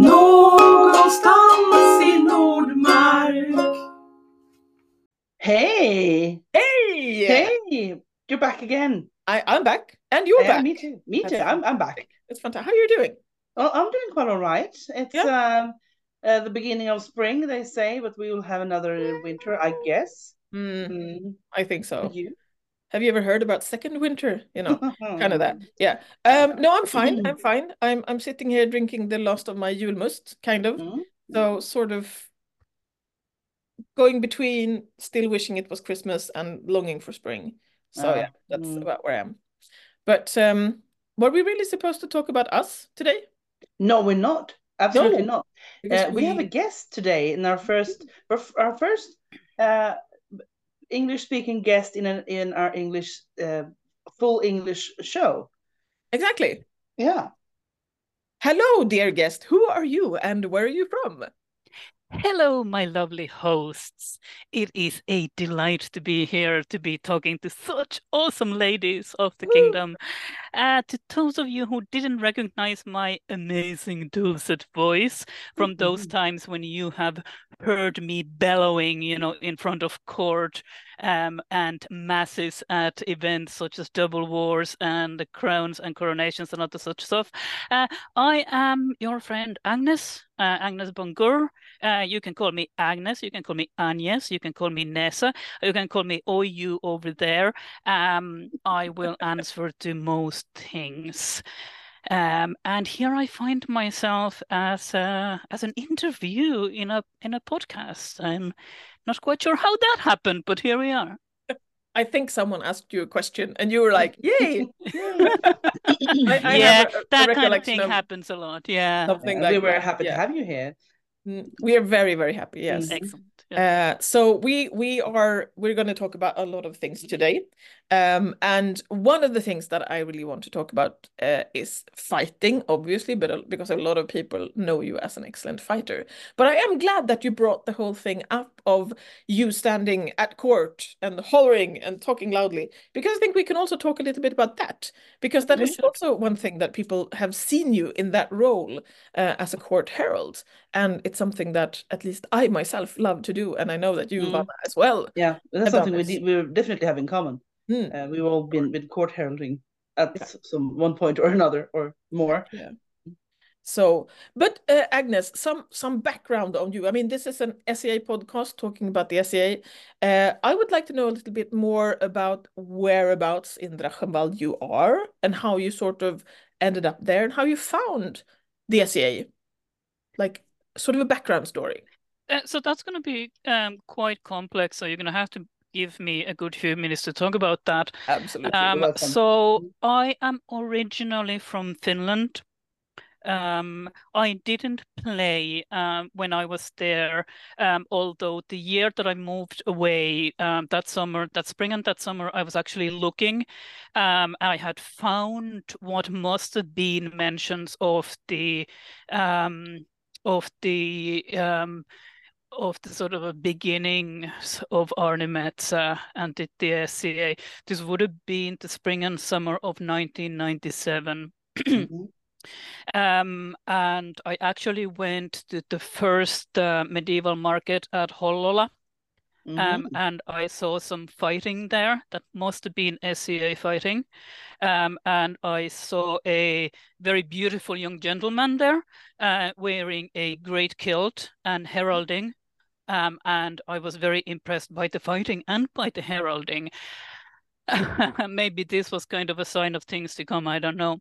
Någonstans i Nordmark. Hey, Hey! hey, you're back again. I, I'm back, and you're Yeah, back. me too. Me too. I'm I'm back. It's fantastic. How are you doing? Well, I'm doing quite all right. It's um uh, the beginning of spring, they say, but we will have another winter, I guess. Hmm, Mm. I think so. You? Have you ever heard about second winter? You know, kind of that. Yeah. Um, no, I'm fine. I'm fine. I'm I'm sitting here drinking the last of my julmust, kind of. Mm. So sort of going between still wishing it was Christmas and longing for spring. So Ah, yeah, that's mm. about where I am. But um, were we really supposed to talk about us today? No, we're not. Absolutely No, not. Uh, we have a guest today in our first our, our first uh, English speaking guest in an in our English uh, full English show. exactly. Yeah. Hello, dear guest. Who are you and where are you from? Hello, my lovely hosts. It is a delight to be here to be talking to such awesome ladies of the Woo. kingdom. Uh, to those of you who didn't recognize my amazing dulcet voice from those times when you have heard me bellowing, you know, in front of court um, and masses at events such as double wars and the crowns and coronations and other such stuff, uh, I am your friend Agnes, uh, Agnes Boncuer. Uh, you can call me Agnes, you can call me Agnes, you can call me Nessa, you can call me OU over there. Um, I will answer to most things. Um, and here I find myself as a, as an interview in a in a podcast. I'm not quite sure how that happened, but here we are. I think someone asked you a question and you were like, yay. I, I yeah, have a- a that kind of thing of happens a lot. Yeah, something Uh, like we were that. happy Yeah. to have you here. Mm, We are very, very happy. Yes. Excellent. Uh, so we we are we're going to talk about a lot of things today, um, and one of the things that I really want to talk about uh, is fighting, obviously, but because a lot of people know you as an excellent fighter. But I am glad that you brought the whole thing up of you standing at court and hollering and talking loudly, because I think we can also talk a little bit about that, because that is should. also one thing that people have seen you in that role uh, as a court herald, and it's something that at least I myself love to do, and I know that you, Mm. Vanna, as well. Yeah, that's something we de- we definitely have in common. Mm. Uh, we've all been with court heralding at s- some one point or another or more. Yeah. So, but uh, Agnes, some some background on you. I mean, this is an SCA podcast talking about the SCA. Uh, I would like to know a little bit more about whereabouts in Drachenwald you are and how you sort of ended up there and how you found the SCA. Like sort of a background story. Uh, so that's going to be um, quite complex. So you're going to have to give me a good few minutes to talk about that. Absolutely. Um, so I am originally from Finland. Um, I didn't play um, when I was there, um, although the year that I moved away, um, that summer, that spring and that summer, I was actually looking. Um, I had found what must have been mentions of the um, of the um, of the sort of a beginnings of Aarnimetsä and the, the SCA. This would have been the spring and summer of 1997. Mhm. Um, and I actually went to the first uh, medieval market at Hollola. Um, Mhm. and I saw some fighting there that must have been SCA fighting. Um, and I saw a very beautiful young gentleman there uh, wearing a great kilt and heralding. Um, and I was very impressed by the fighting and by the heralding. Maybe this was kind of a sign of things to come. I don't know.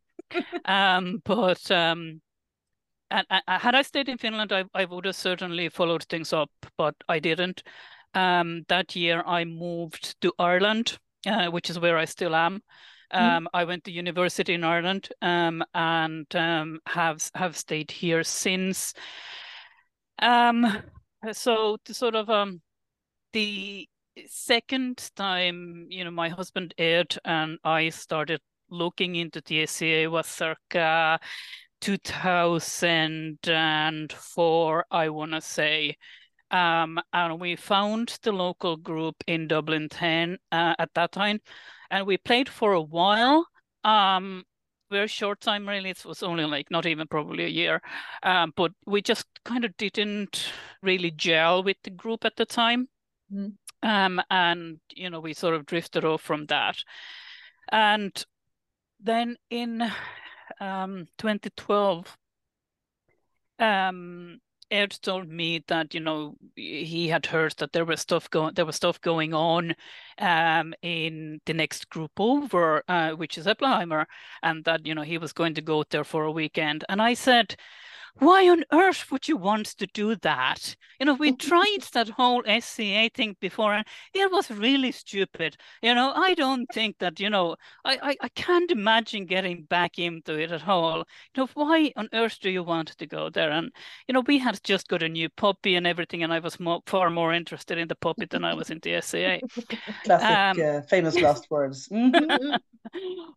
um, but um, and, and had I stayed in Finland, I, I would have certainly followed things up, but I didn't. Um, that year, I moved to Ireland, uh, which is where I still am. Um, I went to university in Ireland um, and um, have have stayed here since. Um, so to sort of um, the second time, you know, my husband Ed and I started looking into the SCA was circa 2004, I want to say. Um, and we found the local group in Dublin 10 uh, at that time, and we played for a while. Um, very short time really it was only like not even probably a year um, but we just kind of didn't really gel with the group at the time Mm. um, and you know we sort of drifted off from that and then in um, 2012 um, Ed told me that you know he had heard that there was stuff going there was stuff going on um, in the next group over, uh, which is Eplaheimer, and that you know he was going to go there for a weekend. And I said, why on earth would you want to do that? You know, we tried that whole SCA thing before and it was really stupid. You know, I don't think that, you know, I, I, I can't imagine getting back into it at all. You know, why on earth do you want to go there? And, you know, we had just got a new puppy and everything, and I was more, far more interested in the puppy than I was in the SCA. Classic, Um, uh, famous last words. Mhm.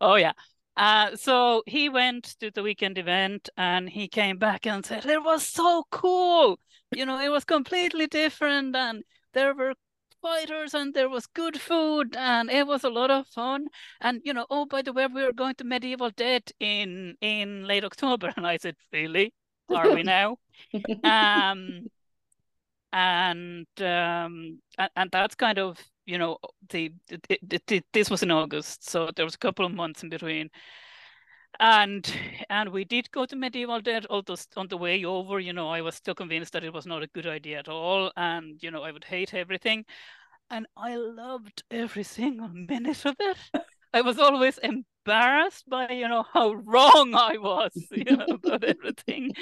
oh yeah. Uh, so he went to the weekend event and he came back and said it was so cool. You know, it was completely different and there were fighters and there was good food and it was a lot of fun. And you know, oh by the way, we are going to Medieval Dead in in late October. And I said, Really? Are we now? um and um and, and that's kind of you know the, the, the, this was in august so there was a couple of months in between. And and we did go to medieval dead although on the way over you know i was still convinced that it was not a good idea at all and you know i would hate everything. And i loved every single minute of it. I was always embarrassed by you know how wrong i was you know about everything.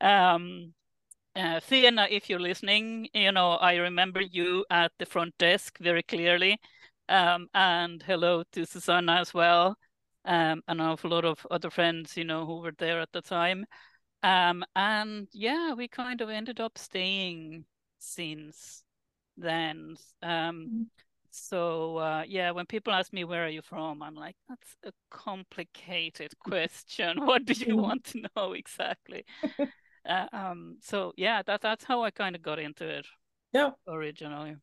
Um uh, Fiona, if you're listening, you know, I remember you at the front desk very clearly. Um, and hello to Susanna as well. Um, and an awful lot of other friends, you know, who were there at the time. Um, and yeah, we kind of ended up staying since then. Um, so uh, yeah, when people ask me where are you from, I'm like, that's a complicated question. What do you Mhm. want to know exactly? Uh, um, so yeah, that that's how I kind of got into it Yeah, originally.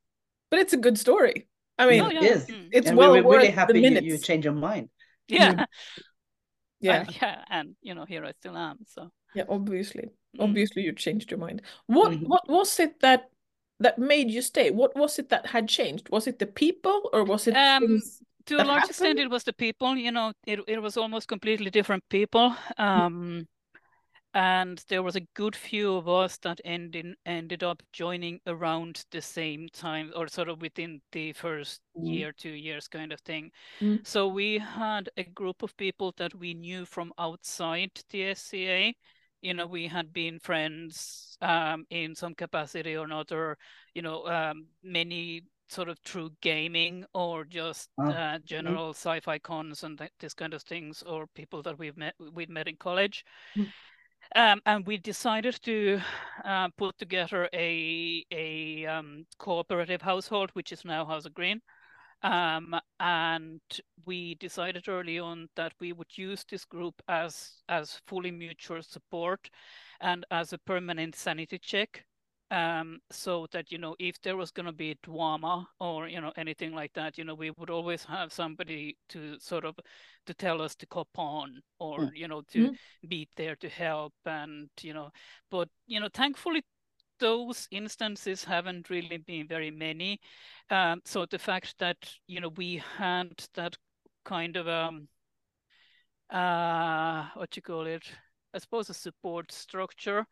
but it's a good story. I mean, Oh, yeah. is. Mm. it's and well we were worth really the happy you, minutes. you change your mind. Yeah, yeah, and, yeah, and you know, here I still am. So yeah. Obviously, Mm. obviously, you changed your mind. What Mhm. what was it that that made you stay? What was it that had changed? Was it the people, or was it Um, to a that large extent, it was the people. You know, it it was almost completely different people. Um, and there was a good few of us that ended ended up joining around the same time, or sort of within the first Mm. year, two years, kind of thing. Mm. So we had a group of people that we knew from outside the SCA. You know, we had been friends um, in some capacity or another. You know, um, many sort of through gaming or just Oh, uh, general sci-fi cons and th- this kind of things, or people that we've met we'd met in college. Um, and we decided to uh, put together a a um, cooperative household, which is now House of Green. Um, and we decided early on that we would use this group as as fully mutual support and as a permanent sanity check. Um, so that you know, if there was going to be drama or you know anything like that, you know, we would always have somebody to sort of to tell us to cop on or Mm. you know to Mm. be there to help and you know, but you know, thankfully those instances haven't really been very many. Um, so the fact that you know we had that kind of um uh what you call it, I suppose a support structure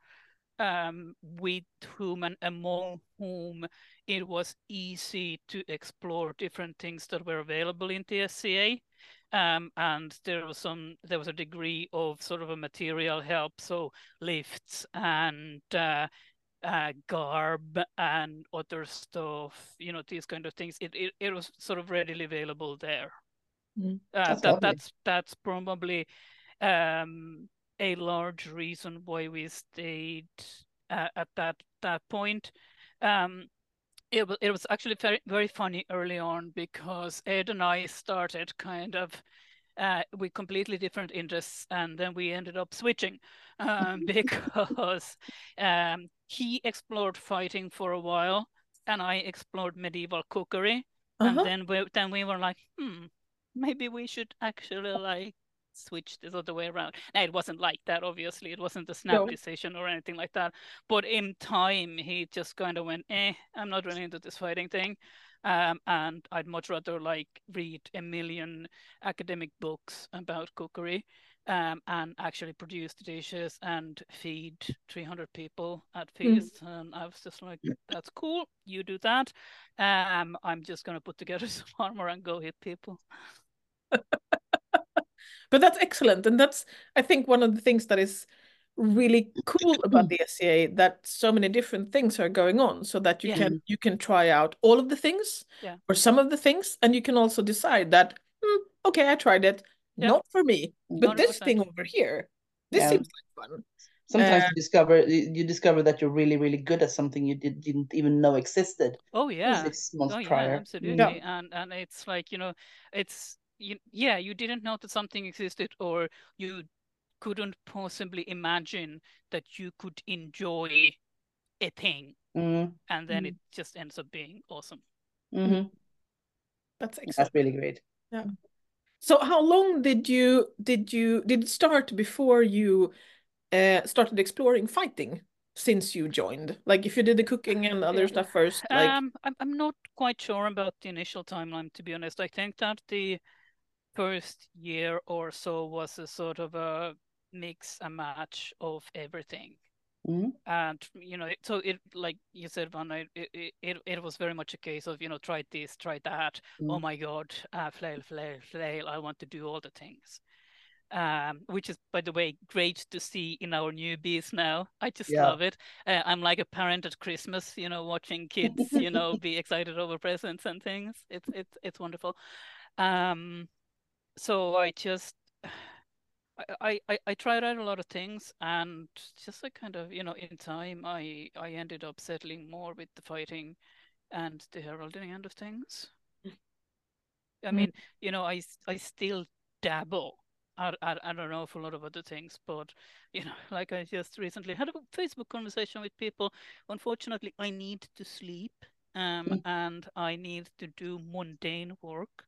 um with whom and among whom it was easy to explore different things that were available in the SCA. Um, and there was some there was a degree of sort of a material help, so lifts and uh, uh, garb and other stuff, you know, these kind of things. It it, it was sort of readily available there. Mm. Uh, That's that that's that's probably um, a large reason why we stayed uh, at that that point. Um, it was it was actually very very funny early on because Ed and I started kind of uh, with completely different interests, and then we ended up switching um, because um, he explored fighting for a while, and I explored medieval cookery, and Uh-huh. then we then we were like, hmm, maybe we should actually like switch this other way around. Now it wasn't like that, obviously. It wasn't a No. snap decision or anything like that. But in time, he just kind of went, "Eh, I'm not really into this fighting thing." Um, and I'd much rather like read a million academic books about cookery um, and actually produce the dishes and feed 300 people at feasts. And I was just like, that's cool. You do that. Um, I'm just going to put together some armor and go hit people. But that's excellent. And that's, I think, one of the things that is really cool about the SCA that so many different things are going on so that you Yeah. can you can try out all of the things Yeah. or some of the things and you can also decide that "Hmm, okay I tried it Yeah. not for me but this 100%. thing over here this Yeah. seems like fun Sometimes Uh, you discover you discover that you're really really good at something you did, didn't even know existed Oh, yeah. six months Oh yeah, prior. Mm. absolutely. And and it's like, you know, it's you, yeah, you didn't know that something existed or you couldn't possibly imagine that you could enjoy a thing Mm, and then Mm. it just ends up being awesome. mhm. that's excellent That's really great. Yeah. So how long did you did you did it start before you uh, started exploring fighting since you joined like if you did the cooking and other Yeah. stuff first like Um, I'm I'm not quite sure about the initial timeline, to be honest. I think that the first year or so was a sort of a mix and match of everything. Mhm. And you know, so it like you said, Van, it it, it it was very much a case of you know, try this, try that. Oh Mm. my God, uh, flail, flail, flail! I want to do all the things. Um, which is, by the way, great to see in our newbies now. I just Yeah. love it. Uh, I'm like a parent at Christmas, you know, watching kids, you know, be excited over presents and things. It's it's it's wonderful. Um, so I just I, I I tried out a lot of things and just like kind of you know in time I I ended up settling more with the fighting and the heralding end of things. I Mm. mean, you know, I I still dabble. I, I, I don't know for a lot of other things, but you know, like I just recently had a Facebook conversation with people. Unfortunately, I need to sleep, um, Mm. and I need to do mundane work.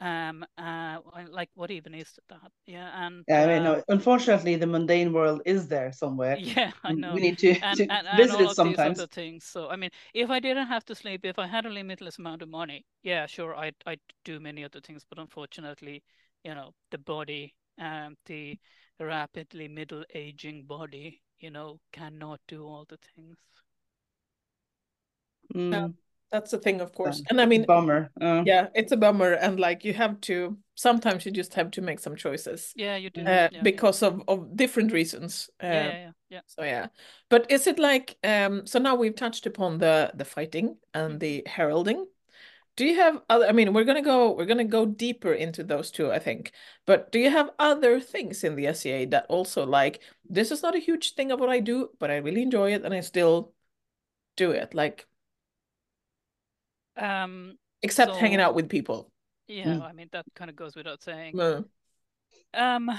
Um, uh, like what even is that? Yeah, and Yeah, I mean, um, no, unfortunately, the mundane world is there somewhere. yeah, I know. We need to, and, to and, and visit all it of these other things. So I mean, if I didn't have to sleep, if I had a limitless amount of money, yeah, sure, I'd I'd do many other things. But unfortunately, you know, the body, um, the rapidly middle aging body, you know, cannot do all the things. Mm, that's the thing of course and I mean bummer. Uh, yeah it's a bummer and like you have to sometimes you just have to make some choices Yeah, you do. uh, yeah, yeah. because of of different reasons uh, yeah, yeah, yeah, yeah. So yeah, but is it like um? So now we've touched upon the the fighting and the heralding. Do you have other? I mean, we're gonna go we're gonna go deeper into those two, I think. But do you have other things in the sea that also like this is not a huge thing of what I do, but I really enjoy it and I still do it, like Um, except hanging out with people. yeah, Mm. I mean that kind of goes without saying. Uh, Um,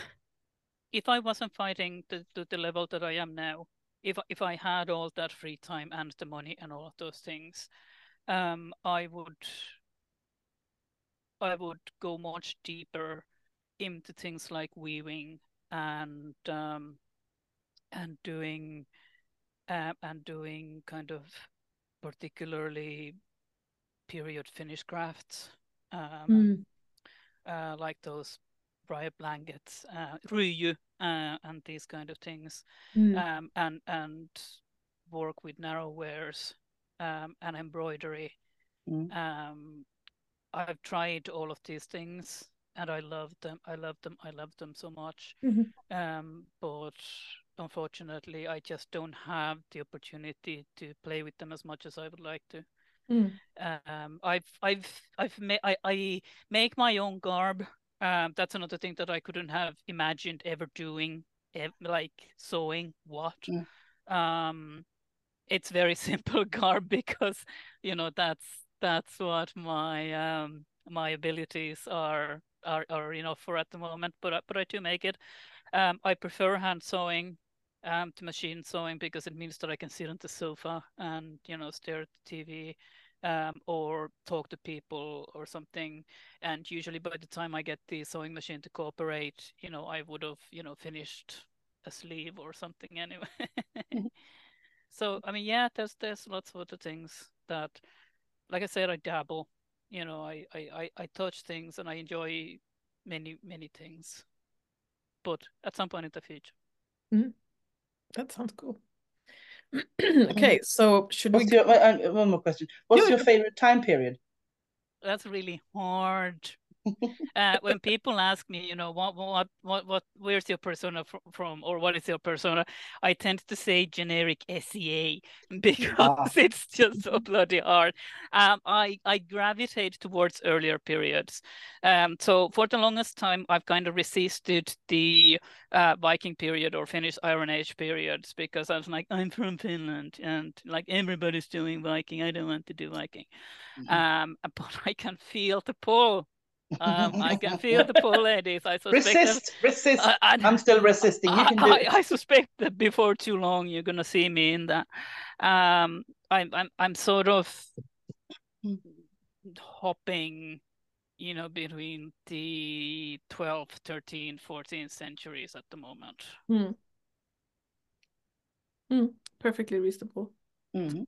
if I wasn't fighting the, the, the level that I am now, if if I had all that free time and the money and all of those things, um, I would I would go much deeper into things like weaving and um and doing um and doing kind of particularly period Finnish crafts. Um, mm, uh, like those briar blankets, uh, uh, and these kind of things, mm, um, and and work with narrow wares um, and embroidery. Mm. Um, I've tried all of these things, and I love them. I love them. I love them so much. Mhm. Um, but unfortunately, I just don't have the opportunity to play with them as much as I would like to. Mm, Um, I've I've I've made I, I make my own garb. Um, that's another thing that I couldn't have imagined ever doing, ev- like sewing. What? Mm. Um, it's very simple garb because you know that's that's what my um my abilities are are are enough for at the moment. But I- but I do make it. Um, I prefer hand sewing um to machine sewing because it means that I can sit on the sofa and you know stare at the TV um, or talk to people or something. And usually by the time I get the sewing machine to cooperate, you know, I would have, you know, finished a sleeve or something anyway. so I mean, yeah, there's there's lots of other things that, like I said, I dabble. You know, I I I, I touch things and I enjoy many many things, but at some point in the future. That sounds cool. okay, so should we What's your uh, uh, one more question? What's Yeah, your favorite time period? That's really hard. Uh, when people ask me, you know, what, what, what, what, where's your persona fr- from, or what is your persona, I tend to say generic SCA because Ah. it's just so bloody hard. Um, I, I gravitate towards earlier periods. Um, so for the longest time, I've kind of resisted the uh, Viking period or Finnish Iron Age periods because I was like, I'm from Finland, and like everybody's doing Viking, I don't want to do Viking. Mhm. Um, but I can feel the pull. Um, I can feel the poor ladies. I suspect that- Resist, resist. I, I- I'm still resisting. You I, can do I, it. I suspect that before too long you're gonna see me in that. Um, I'm I'm I'm sort of hopping, you know, between the 12th, 13th, 14th centuries at the moment. perfectly reasonable. Mhm.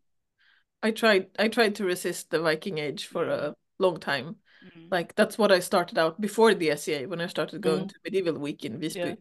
I tried I tried to resist the Viking Age for a long time. Mm. Like that's what I started out before the SCA when I started going Mm. to medieval week in Visby. Yeah.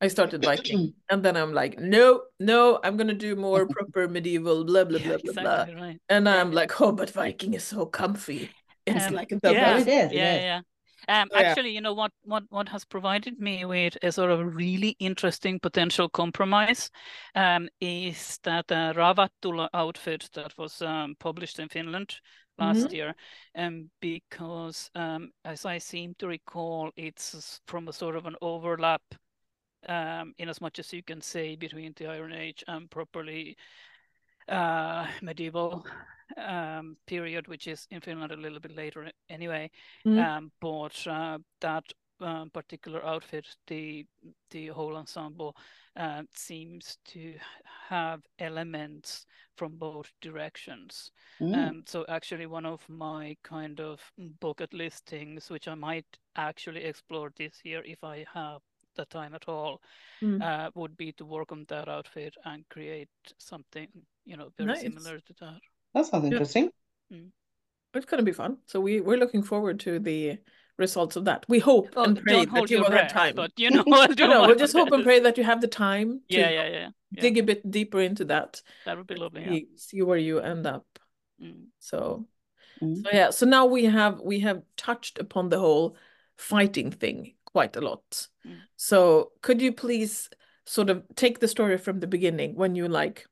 I started Viking and then I'm like, no, no, I'm gonna do more proper medieval blah blah Yeah, blah blah blah. right. And I'm like, oh, but Viking is so comfy. It's Um, like the yeah, it is, it yeah, is. yeah. Um, So, yeah. actually, you know what, what, what has provided me with a sort of really interesting potential compromise, um, is that uh, Ravattula outfit that was um, published in Finland last year, um, because um, as I seem to recall, it's from a sort of an overlap, um, in as much as you can say between the Iron Age and properly uh, medieval um, period, which is in Finland a little bit later anyway. Mhm. Um, but uh, that um, particular outfit, the the whole ensemble, uh, seems to have elements from both directions. Mm. Um, so actually, one of my kind of bucket list things, which I might actually explore this year if I have the time at all, Mm. uh, would be to work on that outfit and create something, you know, very Nice. similar to that. That sounds interesting. It's gonna be fun. So we we're looking forward to the results of that. We hope Oh, and pray don't that hold you your will have breath, time. but you know, I'll do No, no, we'll just hope and pray that you have the time to Yeah, yeah, yeah. yeah. dig a bit deeper into that. That would be lovely. Yeah. See, see where you end up. Mm. So Mm. so yeah, so now we have we have touched upon the whole fighting thing quite a lot. Mm. So could you please sort of take the story from the beginning when you like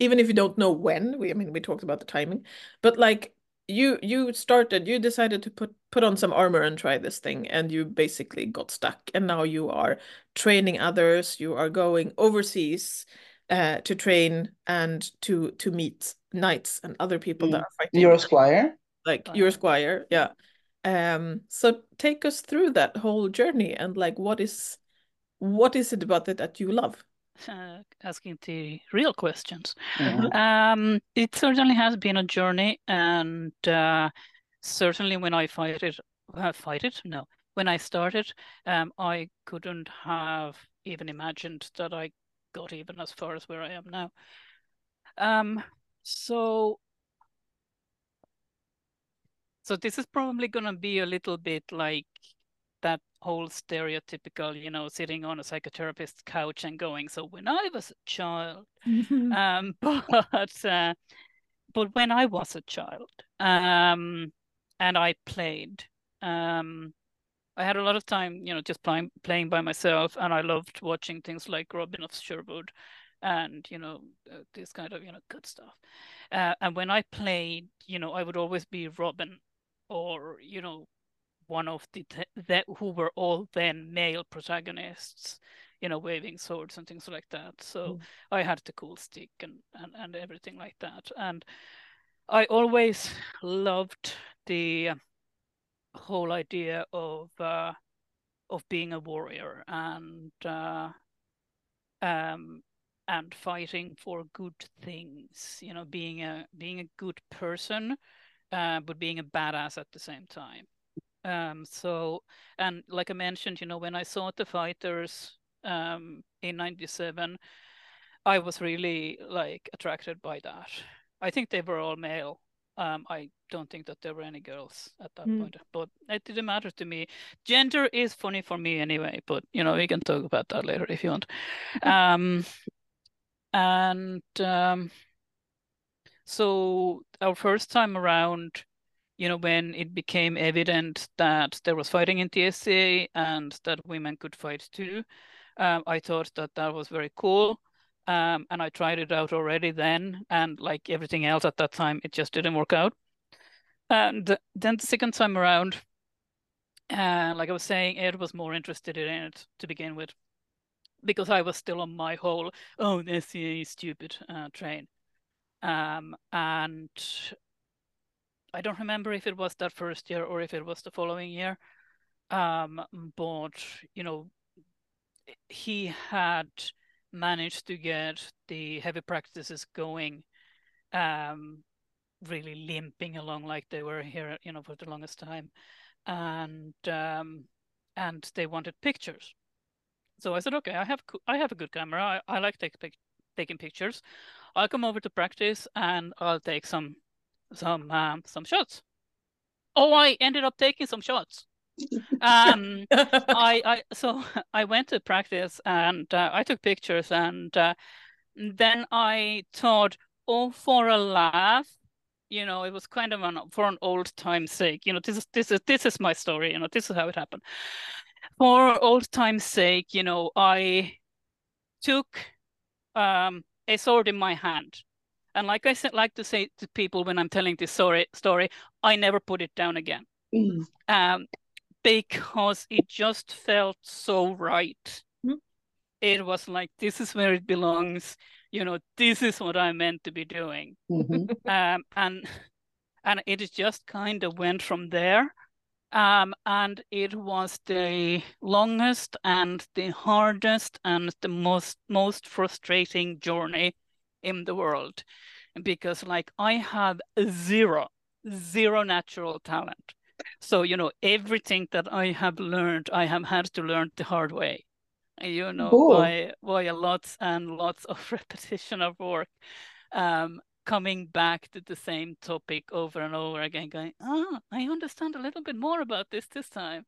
even if you don't know when, we I mean we talked about the timing, but like you you started you decided to put put on some armor and try this thing and you basically got stuck and now you are training others, you are going overseas uh to train and to to meet knights and other people that Mm. are fighting You're a squire. like your Squire. squire yeah um so take us through that whole journey and like what is what is it about it that you love Uh, asking the real questions. Mhm. Um, it certainly has been a journey, and uh, certainly when I fight it, uh, fight it, no, when I started, um, I couldn't have even imagined that I got even as far as where I am now. Um, so, so this is probably gonna be a little bit like that whole stereotypical, you know, sitting on a psychotherapist's couch and going, so when I was a child, um, but uh, but when I was a child, um, and I played, um, I had a lot of time, you know, just playing playing by myself, and I loved watching things like Robin of Sherwood, and you know, uh, this kind of you know good stuff. Uh, and when I played, you know, I would always be Robin, or you know, one of the that who were all then male protagonists you know waving swords and things like that so Mm. i had the cool stick and, and and everything like that and i always loved the whole idea of uh of being a warrior and uh um and fighting for good things you know being a being a good person uh, but being a badass at the same time. Um, so, and like I mentioned, you know, when I saw the fighters um, in '97, I was really like attracted by that. I think they were all male. Um, I don't think that there were any girls at that Mm. point, but it didn't matter to me. Gender is funny for me anyway, but you know, we can talk about that later if you want. Um, and um, so our first time around, you know, when it became evident that there was fighting in TSA and that women could fight too, um, I thought that that was very cool. Um, and I tried it out already then, and like everything else at that time, it just didn't work out. And then the second time around, uh, like I was saying, Ed was more interested in it to begin with, because I was still on my whole oh the stupid uh, train. Um, and I don't remember if it was that first year or if it was the following year. Um, but you know, he had managed to get the heavy practices going, um, really limping along like they were here, you know, for the longest time, and um, and they wanted pictures. So I said, okay, I have I have a good camera. I, I like take, taking pictures. I'll come over to practice and I'll take some some um, some shots. Oh, I ended up taking some shots. Um, I, I so I went to practice and uh, I took pictures and uh, then I thought, oh, for a laugh, you know, it was kind of an for an old time's sake. You know, this is this is this is my story. You know, this is how it happened. For old time's sake, you know, I took um, a sword in my hand. And like I said, like to say to people when I'm telling this story, story, I never put it down again. Mm. Um, because it just felt so right. Mm. It was like this is where it belongs. You know, this is what I'm meant to be doing. Mhm. Um, and and it just kind of went from there. Um, and it was the longest and the hardest and the most most frustrating journey in the world because like I have zero zero natural talent. So you know everything that I have learned, I have had to learn the hard way. You know, by by lots and lots of repetition of work. Um, coming back to the same topic over and over again, going, oh, I understand a little bit more about this this time.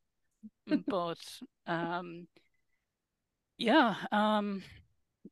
but um, yeah, um,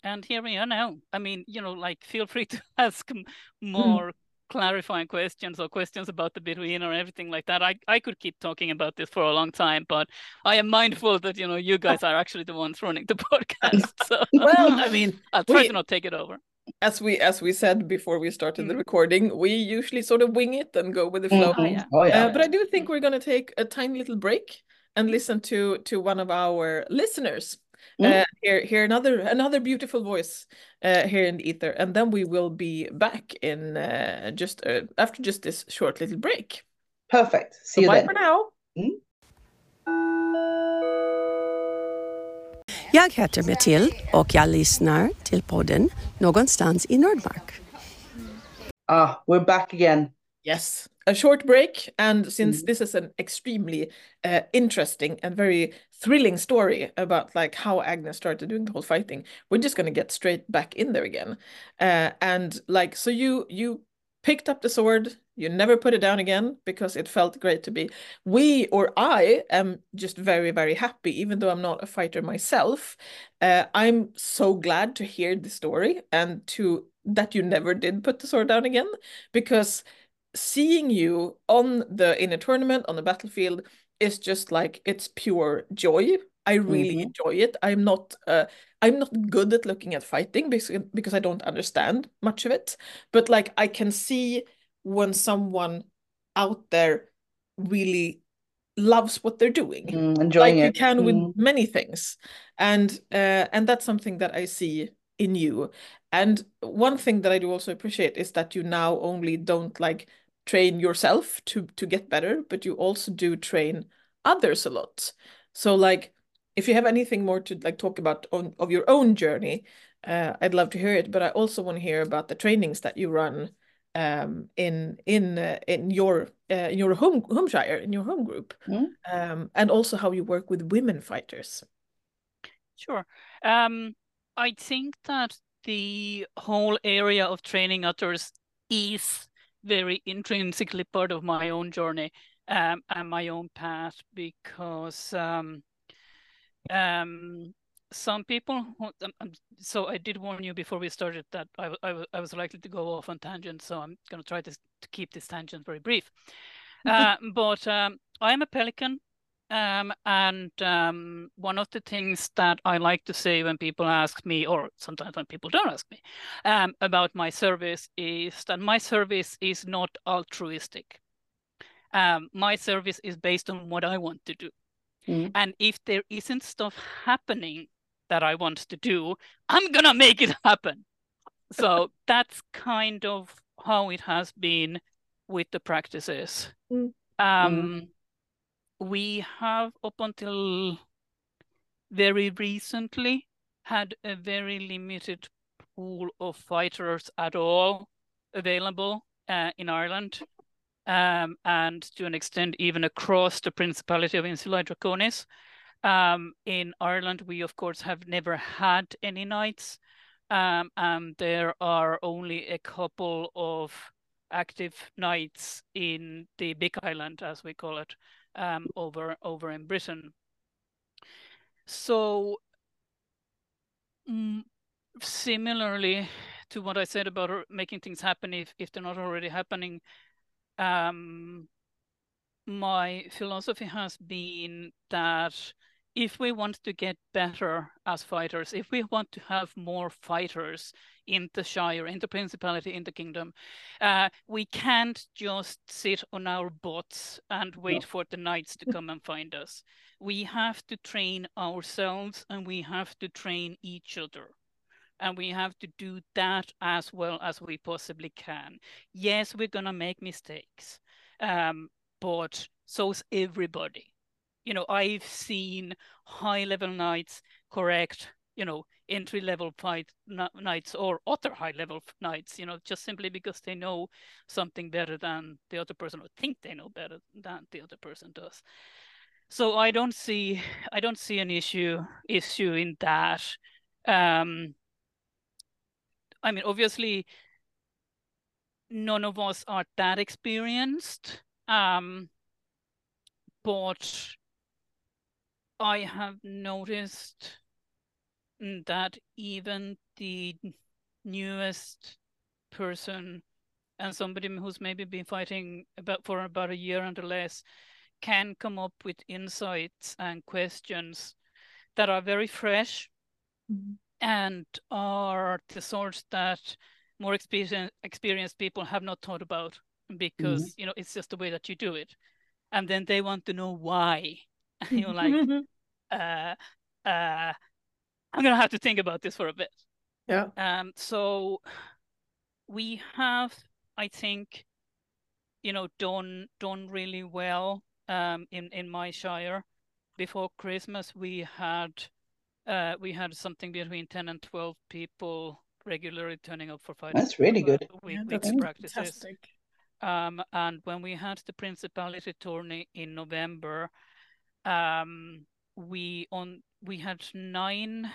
and here we are now. I mean, you know, like feel free to ask m- more clarifying questions or questions about the between or everything like that. I, I could keep talking about this for a long time, but I am mindful that, you know, you guys are actually the ones running the podcast. So Well, I mean, I'll try we- to not take it over. as we as we said before we started the Mm. recording, we usually sort of wing it and go with the flow. Mhm. Oh, yeah. Oh yeah. Uh, but I do think we're going to take a tiny little break and listen to to one of our listeners. Mm. Uh, hear hear another another beautiful voice uh, here in the ether, and then we will be back in uh, just uh, after just this short little break. Perfect. So See you bye then. for now. Jag heter Matilda och jag lyssnar till podden Någonstans i Nordmark. Ah, we're back again. Yes, a short break, and since this is an extremely uh, interesting and very thrilling story about like how Agnes started doing the whole fighting, we're just gonna get straight back in there again. Uh, and like, so you you picked up the sword, you never put it down again because it felt great to be. We or I am just very very happy, even though I'm not a fighter myself. Uh, I'm so glad to hear the story and to that you never did put the sword down again because seeing you on the in a tournament on the battlefield is just like it's pure joy. I really Mhm. enjoy it. I'm not uh I'm not good at looking at fighting because because I don't understand much of it. But like I can see when someone out there really loves what they're doing Mm, enjoying like you it. can with Mm. many things and uh, and that's something that I see in you and one thing that I do also appreciate is that you now only don't like train yourself to to get better but you also do train others a lot so like if you have anything more to like talk about on, of your own journey uh, I'd love to hear it but I also want to hear about the trainings that you run um, in in uh, in your uh, in your home home shire in your home group, Mm. um, and also how you work with women fighters. Sure. Um, I think that the whole area of training others is very intrinsically part of my own journey um, and my own path because um, um, some people, um, um, so I did warn you before we started that I was likely to go off on tangents, so I'm going to try to, to keep this tangent very brief. Uh, but um, I'm a pelican. Um, and um, one of the things that I like to say when people ask me, or sometimes when people don't ask me, um, about my service is that my service is not altruistic. Um, my service is based on what I want to do. Mm. And if there isn't stuff happening that I want to do, I'm going to make it happen. So that's kind of how it has been with the practices. Mm. We have up until very recently had a very limited pool of fighters at all available uh, in Ireland, um, and to an extent even across the Principality of Insulae Draconis. Um, in Ireland, we of course have never had any knights, um, and there are only a couple of active knights in the Big Island, as we call it, um, over over in Britain. So, mm, similarly to what I said about making things happen if if they're not already happening, um, my philosophy has been that if we want to get better as fighters, if we want to have more fighters in the Shire, in the Principality, in the Kingdom, uh, we can't just sit on our butts and wait for the knights to come and find us. We have to train ourselves and we have to train each other. And we have to do that as well as we possibly can. Yes, we're going to make mistakes, um, but so's everybody you know, I've seen high level knights correct, you know, entry level fight knights or other high level knights, you know, just simply because they know something better than the other person or think they know better than the other person does. So I don't see I don't see an issue issue in that. Um, I mean, obviously, none of us are that experienced. Um, but I have noticed that even the newest person and somebody who's maybe been fighting about for about a year and less can come up with insights and questions that are very fresh Mhm. and are the sorts that more experienced experienced people have not thought about because you know it's just the way that you do it. And then they want to know why. And you're like uh uh i'm gonna have to think about this for a bit yeah. um so we have i think you know done done really well um in in my shire before christmas we had uh we had something between 10 and 12 people regularly turning up for fighting That's really good. week, Yeah, that's practices fantastic. um, and when we had the principality tourney in November, um, we on we had nine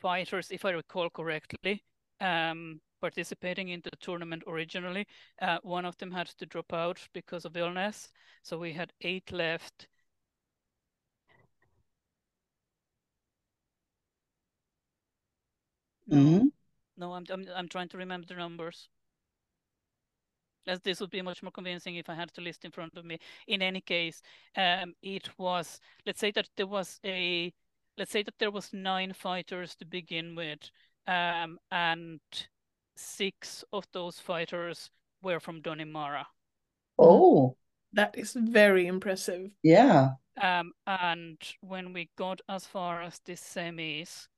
fighters, if I recall correctly, um, participating in the tournament originally. Uh, one of them had to drop out because of illness, so we had eight left. No, Mhm. no, I'm, I'm I'm trying to remember the numbers. As this would be much more convincing if I had the list in front of me. In any case, um, it was let's say that there was a let's say that there was nine fighters to begin with, um, and six of those fighters were from Dun in Mara. Oh, That is very impressive. yeah. Um, and when we got as far as the semis,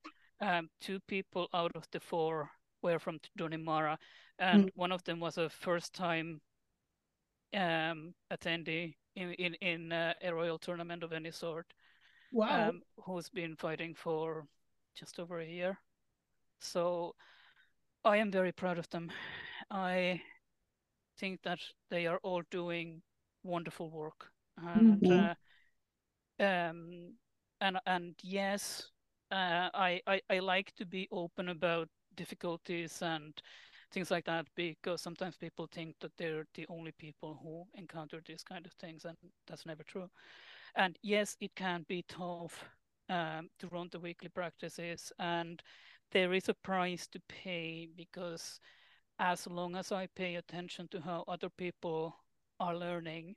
um, two people out of the four were from Dun in Mara, and one of them was a first-time um, attendee in in, in uh, a royal tournament of any sort, Wow. um, who's been fighting for just over a year. So I am very proud of them, I think that they are all doing wonderful work, and Mhm. uh, um, and and yes, uh, I, I I like to be open about difficulties and things like that because sometimes people think that they're the only people who encounter these kind of things, and that's never true. And yes, it can be tough um, to run the weekly practices, and there is a price to pay because as long as I pay attention to how other people are learning,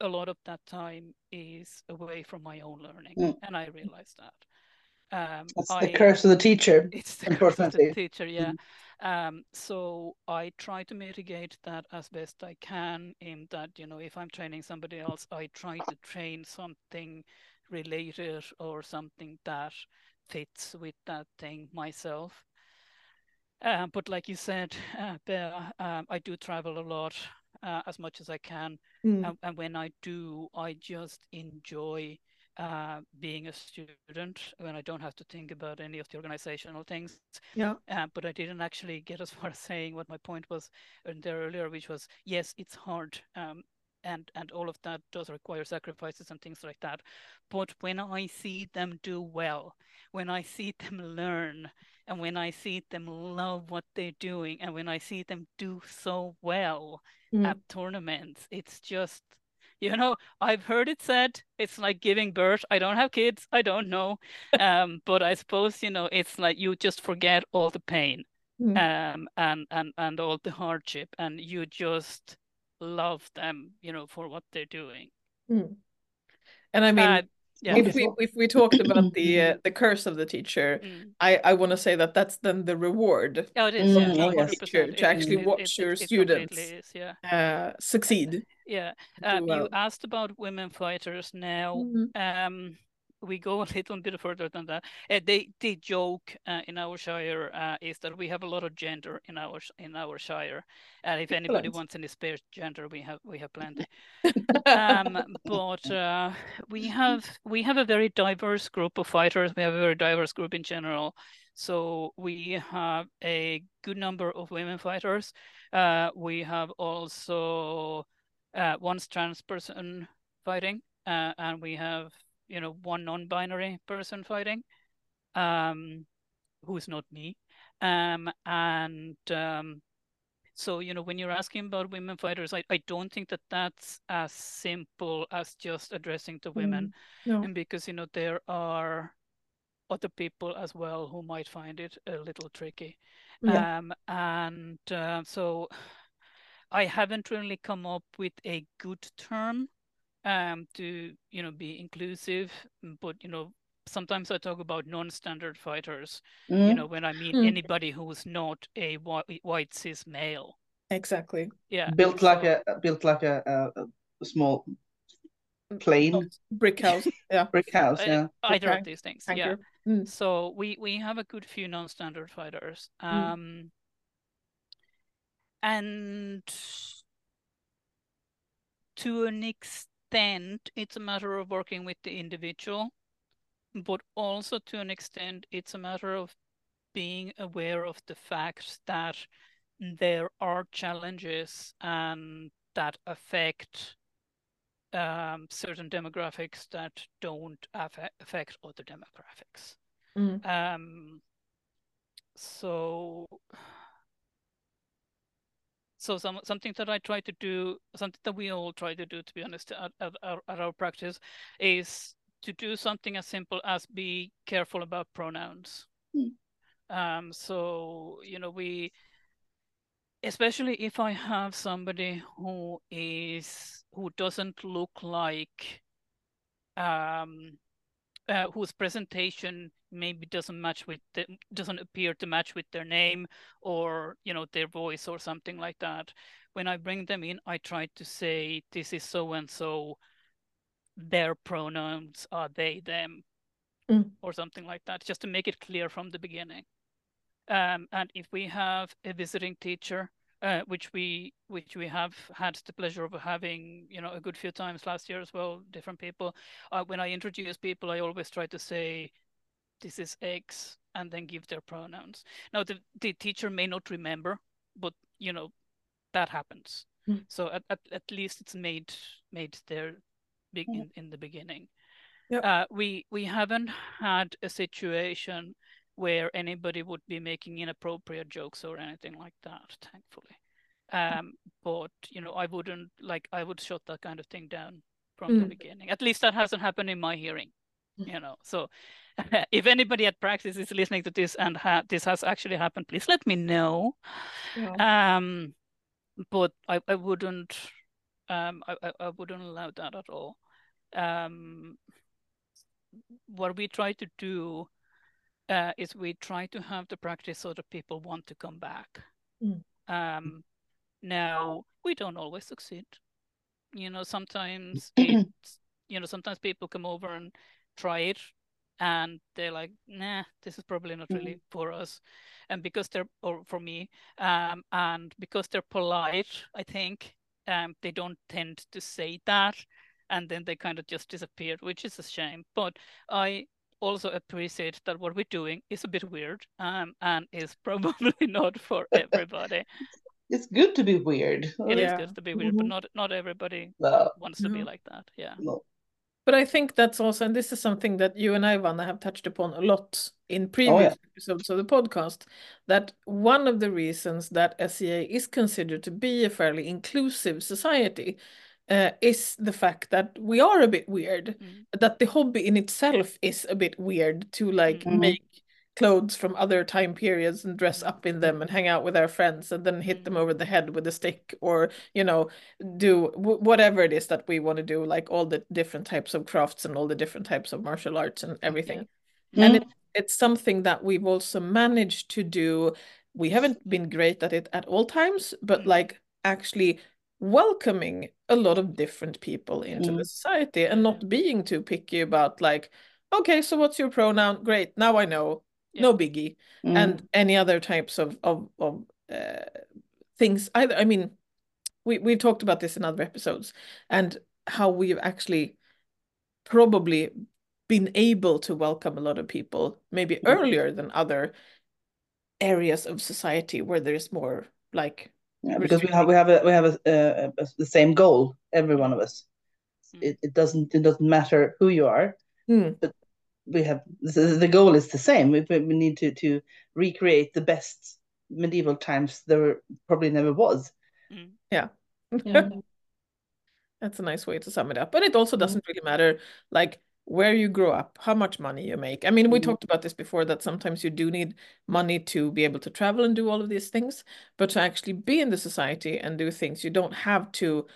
a lot of that time is away from my own learning, Mm. and I realize that. Um, That's I, the curse of the teacher. it's the curse of the teacher, yeah. Um, so I try to mitigate that as best I can in that, you know, if I'm training somebody else, I try to train something related or something that fits with that thing myself. Uh, but like you said, uh, Bea, um, I do travel a lot uh, as much as I can. Mm. And, and when I do, I just enjoy uh, being a student when I don't have to think about any of the organizational things. Yeah. Uh, but I didn't actually get as far as saying what my point was there earlier, which was yes, it's hard. Um, and, and all of that does require sacrifices and things like that. But when I see them do well, when I see them learn, and when I see them love what they're doing, and when I see them do so well Mm. at tournaments, it's just, you know, I've heard it said it's like giving birth. I don't have kids, I don't know. um, but I suppose, you know, it's like you just forget all the pain Mm. um, and, and, and all the hardship, and you just love them, you know, for what they're doing. Mm. And I mean, Uh, yeah. if we if we talked about the uh, the curse of the teacher, Mm. I I want to say that that's then the reward Oh, it is, Mm, yeah, oh, yes. Teacher to actually it- watch it- your it- it students. is, yeah. uh succeed. Yeah. Um, well. you asked about women fighters now. Mhm. Um, we go a little bit further than that. Uh, they the joke uh, in our shire uh, is that we have a lot of gender in our in our shire, and if anybody Excellent. wants any spare gender, we have we have plenty. um, but uh, we have we have a very diverse group of fighters. We have a very diverse group in general. So we have a good number of women fighters. Uh, we have also uh, one trans person fighting, uh, and we have you know one non-binary person fighting, um, who's not me, um, and um, so you know when you're asking about women fighters, I, I don't think that that's as simple as just addressing the women, No. and because you know there are other people as well who might find it a little tricky. Yeah. Um, and uh, so I haven't really come up with a good term um, to, you know, be inclusive. But, you know, sometimes I talk about non-standard fighters, you Mm. know, when I mean Mm. anybody who is not a white, white cis male. Exactly. Yeah. built like so- a built like a, a, a small plain Brick house. Yeah. brick house. uh, Yeah. either Okay. of these things. Yeah. Anchor. Mm. So we we have a good few non-standard fighters. Mm. Um and to an extent it's a matter of working with the individual, but also to an extent it's a matter of being aware of the fact that there are challenges and that affect um, certain demographics that don't affect, affect other demographics. Mm. Um, so, so some something that I try to do, something that we all try to do, to be honest, at, at, our, at our practice, is to do something as simple as be careful about pronouns. Hmm. Um, so you know we, especially if I have somebody who is who doesn't look like, um, uh, whose presentation maybe doesn't match with the, doesn't appear to match with their name or you know their voice or something like that. When i bring them in i try to say this is so and so. Their pronouns are they them? Mm. or something like that just to make it clear from the beginning. Um, and if we have a visiting teacher uh, which we which we have had the pleasure of having you know a good few times last year as well different people uh, when i introduce people i always try to say this is x and then give their pronouns now the, the teacher may not remember but you know that happens. Mm. So at, at, at least it's made made there big Mm. in, in the beginning. Yep. Uh, we we haven't had a situation where anybody would be making inappropriate jokes or anything like that, thankfully. Um, but you know, I wouldn't like I would shut that kind of thing down from the Mm. beginning. At least that hasn't happened in my hearing. Mm. You know, so if anybody at practice is listening to this and ha- this has actually happened, please let me know. Um, but I, I wouldn't um I, I, I wouldn't allow that at all. Um, what we try to do uh, is we try to have the practice so that people want to come back. Mm. Um, now we don't always succeed. You know, sometimes it's you know sometimes people come over and try it, and they're like, "Nah, this is probably not really for us," and because they're or for me, um, and because they're polite, I think um, they don't tend to say that, and then they kind of just disappear, which is a shame. But I also appreciate that what we're doing is a bit weird um, and is probably not for everybody. It's good to be weird. It is Yeah. good to be weird, but Mhm. not not everybody No, wants to be Mhm. like that. Yeah. no. But I think that's also, and this is something that you and I, Vanna, have touched upon a lot in previous episodes of the podcast, that one of the reasons that SCA is considered to be a fairly inclusive society uh, is the fact that we are a bit weird, Mm. that the hobby in itself is a bit weird to like Mhm. make clothes from other time periods and dress up in them and hang out with our friends and then hit them Mhm. over the head with a stick or you know do w- whatever it is that we want to do like all the different types of crafts and all the different types of martial arts and everything and Mm. it, it's something that we've also managed to do we haven't been great at it at all times but Mm. like actually welcoming a lot of different people into the Mm. society and not being too picky about like okay so what's your pronoun great now i know Yeah. no biggie Mm. and any other types of of of uh, things either i mean we we've talked about this in other episodes and how we've actually probably been able to welcome a lot of people maybe Mm. earlier than other areas of society where there's more like Yeah, because we have we have a we have a, a, a, the same goal, every one of us. Mm. It, it doesn't it doesn't matter who you are. Hmm. But We have the, the goal is the same. We, we need to to recreate the best medieval times there probably never was. Hmm. yeah Yeah. That's a nice way to sum it up. But it also hmm. doesn't really matter like where you grow up, how much money you make. I mean, we Mhm. talked about this before that sometimes you do need money to be able to travel and do all of these things, but to actually be in the society and do things, you don't have to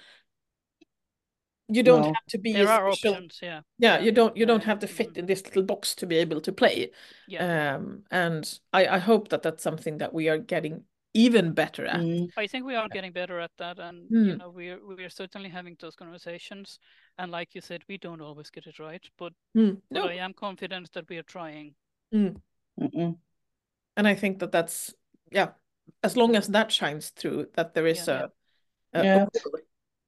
you don't No. have to be There are special options. Yeah. yeah, you don't you don't have to fit Mhm. in this little box to be able to play. Yeah. Um, and I I hope that that's something that we are getting even better at. Mm. I think we are getting better at that, and Mm. you know we're we're certainly having those conversations. And like you said, we don't always get it right, but Mm. but No, I am confident that we are trying. Mm-mm. and I think that that's yeah, as long as that shines through, that there is Yeah. a, a, a Yeah. will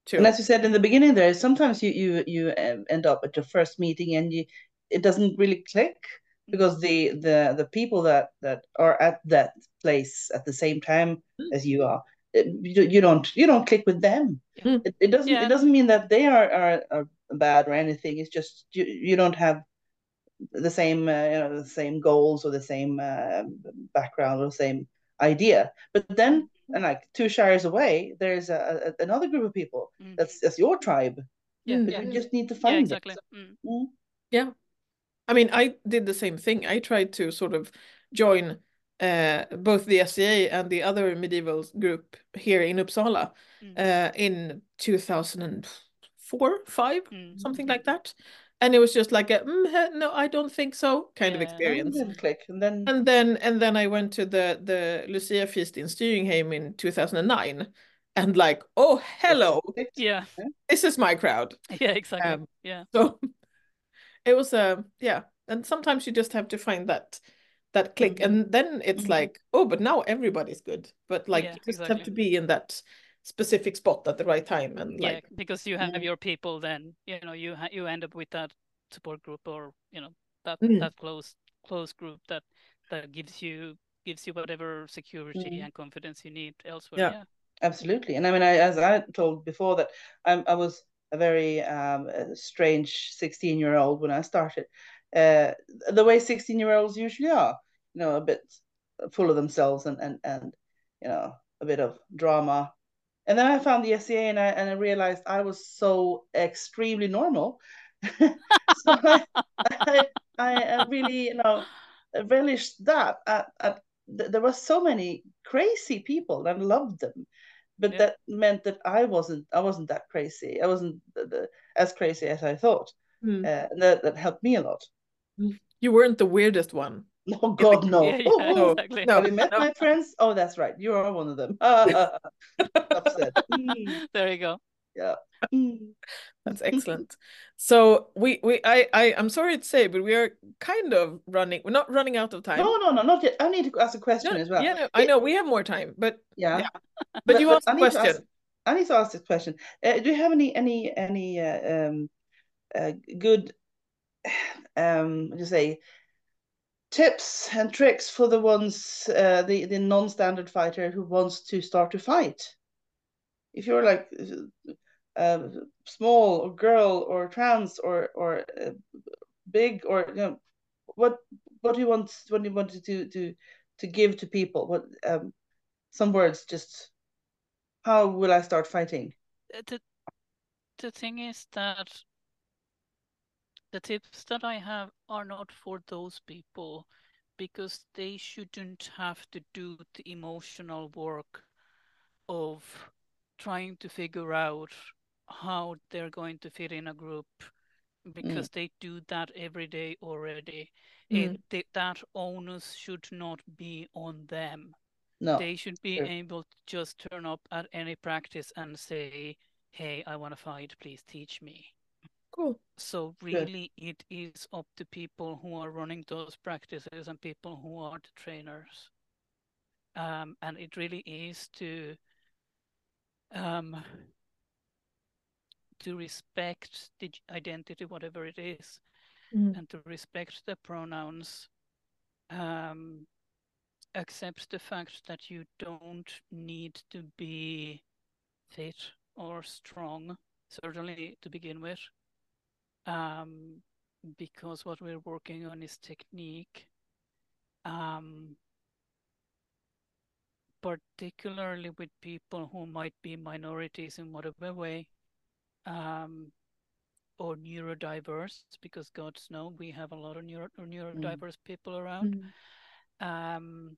to And as you said in the beginning, there sometimes you you you um, end up at your first meeting and you it doesn't really click because the the the people that that are at that place at the same time Mm. as you are, it, you, you don't you don't click with them. Mm. It, it doesn't Yeah. it doesn't mean that they are, are are bad or anything. It's just you you don't have the same uh, you know the same goals or the same uh, background or the same idea. But then and like two shires away, there's a, a, another group of people Mm. that's that's your tribe. Yeah. But yeah, you just need to yeah, find exactly. it. Mm. Mm. I mean, I did the same thing. I tried to sort of join uh, both the SCA and the other medieval group here in Uppsala Mm. uh, in 2004, 5, Mm. something like that. And it was just like a, "Mm, no, I don't think so kind of Yeah. And experience. then click, and then And then and then I went to the the Lucia feast in Styringheim in 2009 and like, oh, hello, Yeah, this is my crowd. yeah, exactly. Um, yeah, So it was a yeah, and sometimes you just have to find that that click, Mhm. and then it's Mhm. like, oh, but now everybody's good. But like, Yeah, you just have to be in that specific spot at the right time, and yeah, like, because you have Yeah. your people, then you know you ha you end up with that support group or you know that Mm. that close close group that that gives you gives you whatever security Mhm. and confidence you need elsewhere. Yeah. Absolutely. And I mean, I, as I told before that I'm, I was a very um, strange 16 year old when I started. Uh, the way 16 year olds usually are, you know, a bit full of themselves and, and, and, you know, a bit of drama. And then I found the SCA and I, and I realized I was so extremely normal. so I, I, I really, you know, relished that. At, at, there were so many crazy people and I loved them but Yeah. that meant that I wasn't I wasn't that crazy. I wasn't the, the, as crazy as I thought. Mm. Uh, and that, that helped me a lot. You weren't the weirdest one. No, God, no. Yeah, yeah, Oh, oh. exactly. No, Have you met no. my friends? Oh, that's right. You are one of them. Upset. Mm, There you go. Yeah. Mm. That's excellent. So we we I I I'm sorry to say, but we are kind of running. We're not running out of time. No, no, no, not yet. I need to ask a question No, as well. yeah, no, I know we have more time, but Yeah. yeah. but you asked I a need to question. ask- I need to ask this question. Uh, do you have any any any uh, um uh, good um what do you say tips and tricks for the ones uh, the the non-standard fighter who wants to start to fight? If you're like uh, small or girl or trans or or uh, big or you know what what do you want what do you want to to to give to people? What um some words just how will I start fighting? Uh, The, the thing is that the tips that I have are not for those people because they shouldn't have to do the emotional work of trying to figure out how they're going to fit in a group because they do that every day already. It, they, that onus should not be on them. No. They should be Sure. able to just turn up at any practice and say, Hey, I want to fight, please teach me. Cool. So really it is up to people who are running those practices and people who are the trainers. Um, and it really is to um, to respect the identity, whatever it is, Mm. and to respect the pronouns, um, accept the fact that you don't need to be fit or strong, certainly to begin with, um, because what we're working on is technique. Um, particularly with people who might be minorities in whatever way, um, or neurodiverse, because gods know we have a lot of neuro or neurodiverse people around. Mm. Um,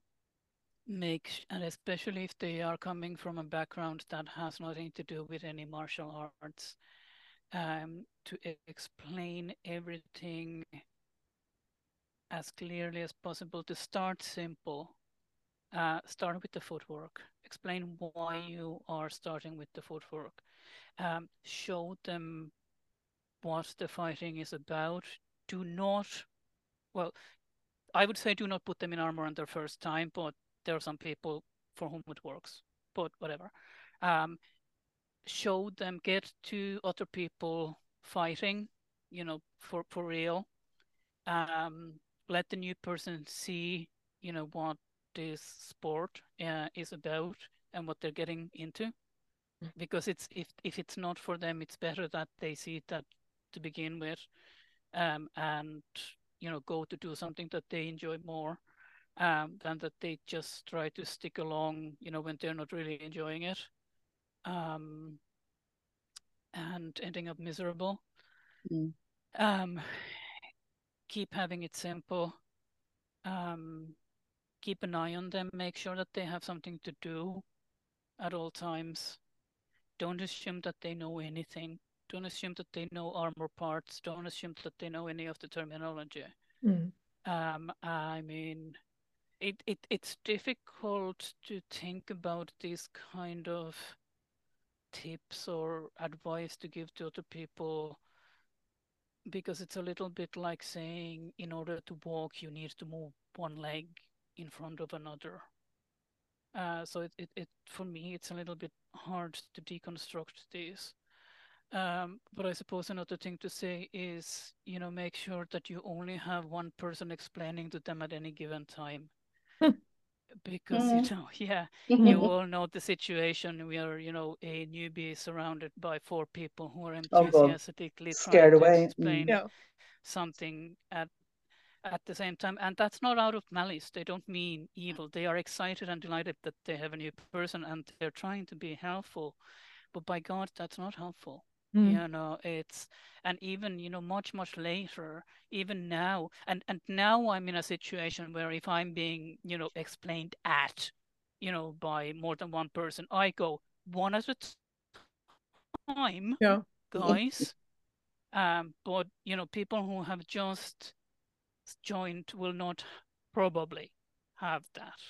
make and especially if they are coming from a background that has nothing to do with any martial arts, um, to explain everything as clearly as possible. To start simple, uh, start with the footwork. Explain why you are starting with the footwork. Um, show them what the fighting is about. Do not, well, I would say do not put them in armor on their first time, but there are some people for whom it works. But whatever. Um, show them, get to other people fighting, you know, for for real. Um, let the new person see, you know, what this sport uh, is about and what they're getting into. Because it's if if it's not for them, it's better that they see that to begin with, um, and you know, go to do something that they enjoy more, um, than that they just try to stick along, you know, when they're not really enjoying it, um, and ending up miserable. Mm. Um, keep having it simple. Um, keep an eye on them. Make sure that they have something to do at all times. Don't assume that they know anything. Don't assume that they know armor parts. Don't assume that they know any of the terminology. Mm. Um, I mean, it, it it's difficult to think about these kind of tips or advice to give to other people because it's a little bit like saying in order to walk you need to move one leg in front of another. Uh, so it, it, it for me it's a little bit hard to deconstruct this. Um, but I suppose another thing to say is, you know, make sure that you only have one person explaining to them at any given time. Because you know, yeah, you all know the situation where you know a newbie is surrounded by four people who are Oh, enthusiastically Scared trying to away. Mm. explain Yeah. something at at the same time and that's not out of malice. They don't mean evil. They are excited and delighted that they have a new person and they're trying to be helpful. But by god that's not helpful. Mm. you know it's and even you know much much later even now and and now i'm in a situation where if i'm being you know explained at you know by more than one person i go one at a time Yeah. guys. Um but you know people who have just joined will not probably have that.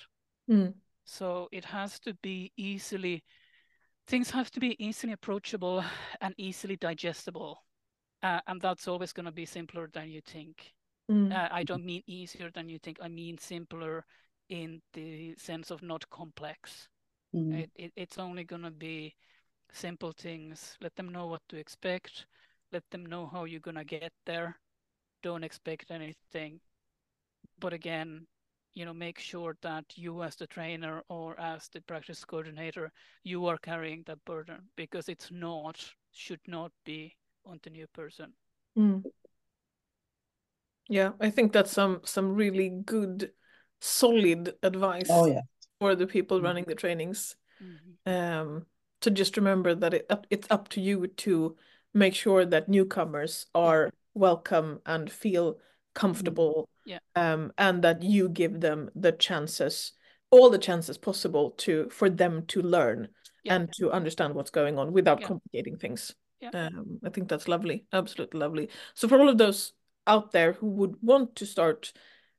Mm. so it has to be easily things have to be easily approachable and easily digestible. Uh, and that's always going to be simpler than you think. Mm. uh, i don't mean easier than you think. I mean simpler in the sense of not complex. Mm. it, it, it's only going to be simple things. Let them know what to expect. Let them know how you're going to get there don't expect anything but again you know make sure that you as the trainer or as the practice coordinator you are carrying that burden because it's not should not be on the new person Mm. Yeah, I think that's some some really good, solid advice Oh yeah. for the people Mm. running the trainings. Mhm. Um, to just remember that it it's up to you to make sure that newcomers are welcome and feel comfortable, Yeah. um, and that you give them the chances, all the chances possible to for them to learn Yeah. and to understand what's going on without Yeah. complicating things. Um, I think that's lovely, absolutely lovely. So for all of those out there who would want to start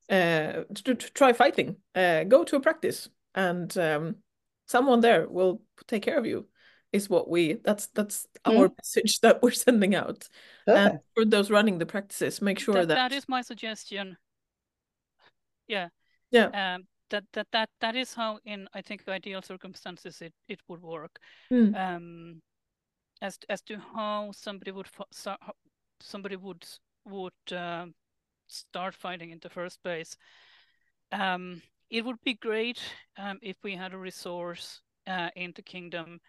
uh, to, to try fighting, uh, go to a practice, and um, someone there will take care of you. Is what we that's that's our message that we're sending out. And Perfect. for those running the practices, make sure that, that, that is my suggestion yeah yeah, um that that that that is how in i think ideal circumstances it it would work Mm. um as as to how somebody would somebody would would um start fighting in the first place um it would be great um if we had a resource uh in the kingdom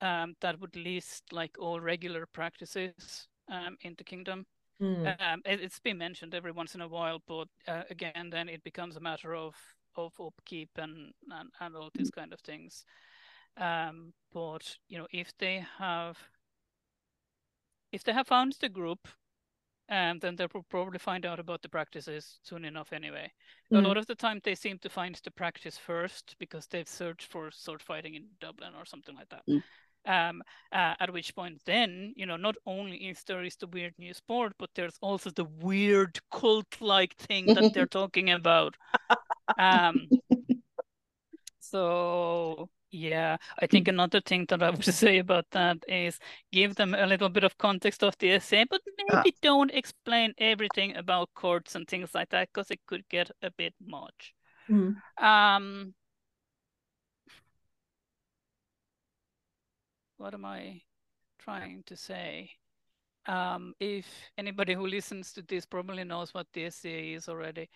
um that would list like all regular practices um in the kingdom Mm. um, it, it's been mentioned every once in a while, but uh, again, then it becomes a matter of of upkeep and and, and all these kind of things. Um, but you know, if they have if they have found the group, um, then they will probably find out about the practices soon enough anyway. A Mm. lot of the time, they seem to find the practice first because they've searched for sword fighting in Dublin or something like that. Mm. Um, uh, at which point, then you know, not only is there is the weird new sport, but there's also the weird cult-like thing that they're talking about. Um, so yeah, I think another thing that I would say about that is give them a little bit of context of the SCA, but maybe don't explain everything about courts and things like that because it could get a bit much. Mm. Um, what am I trying to say? Um, if anybody who listens to this probably knows what the SCA is already.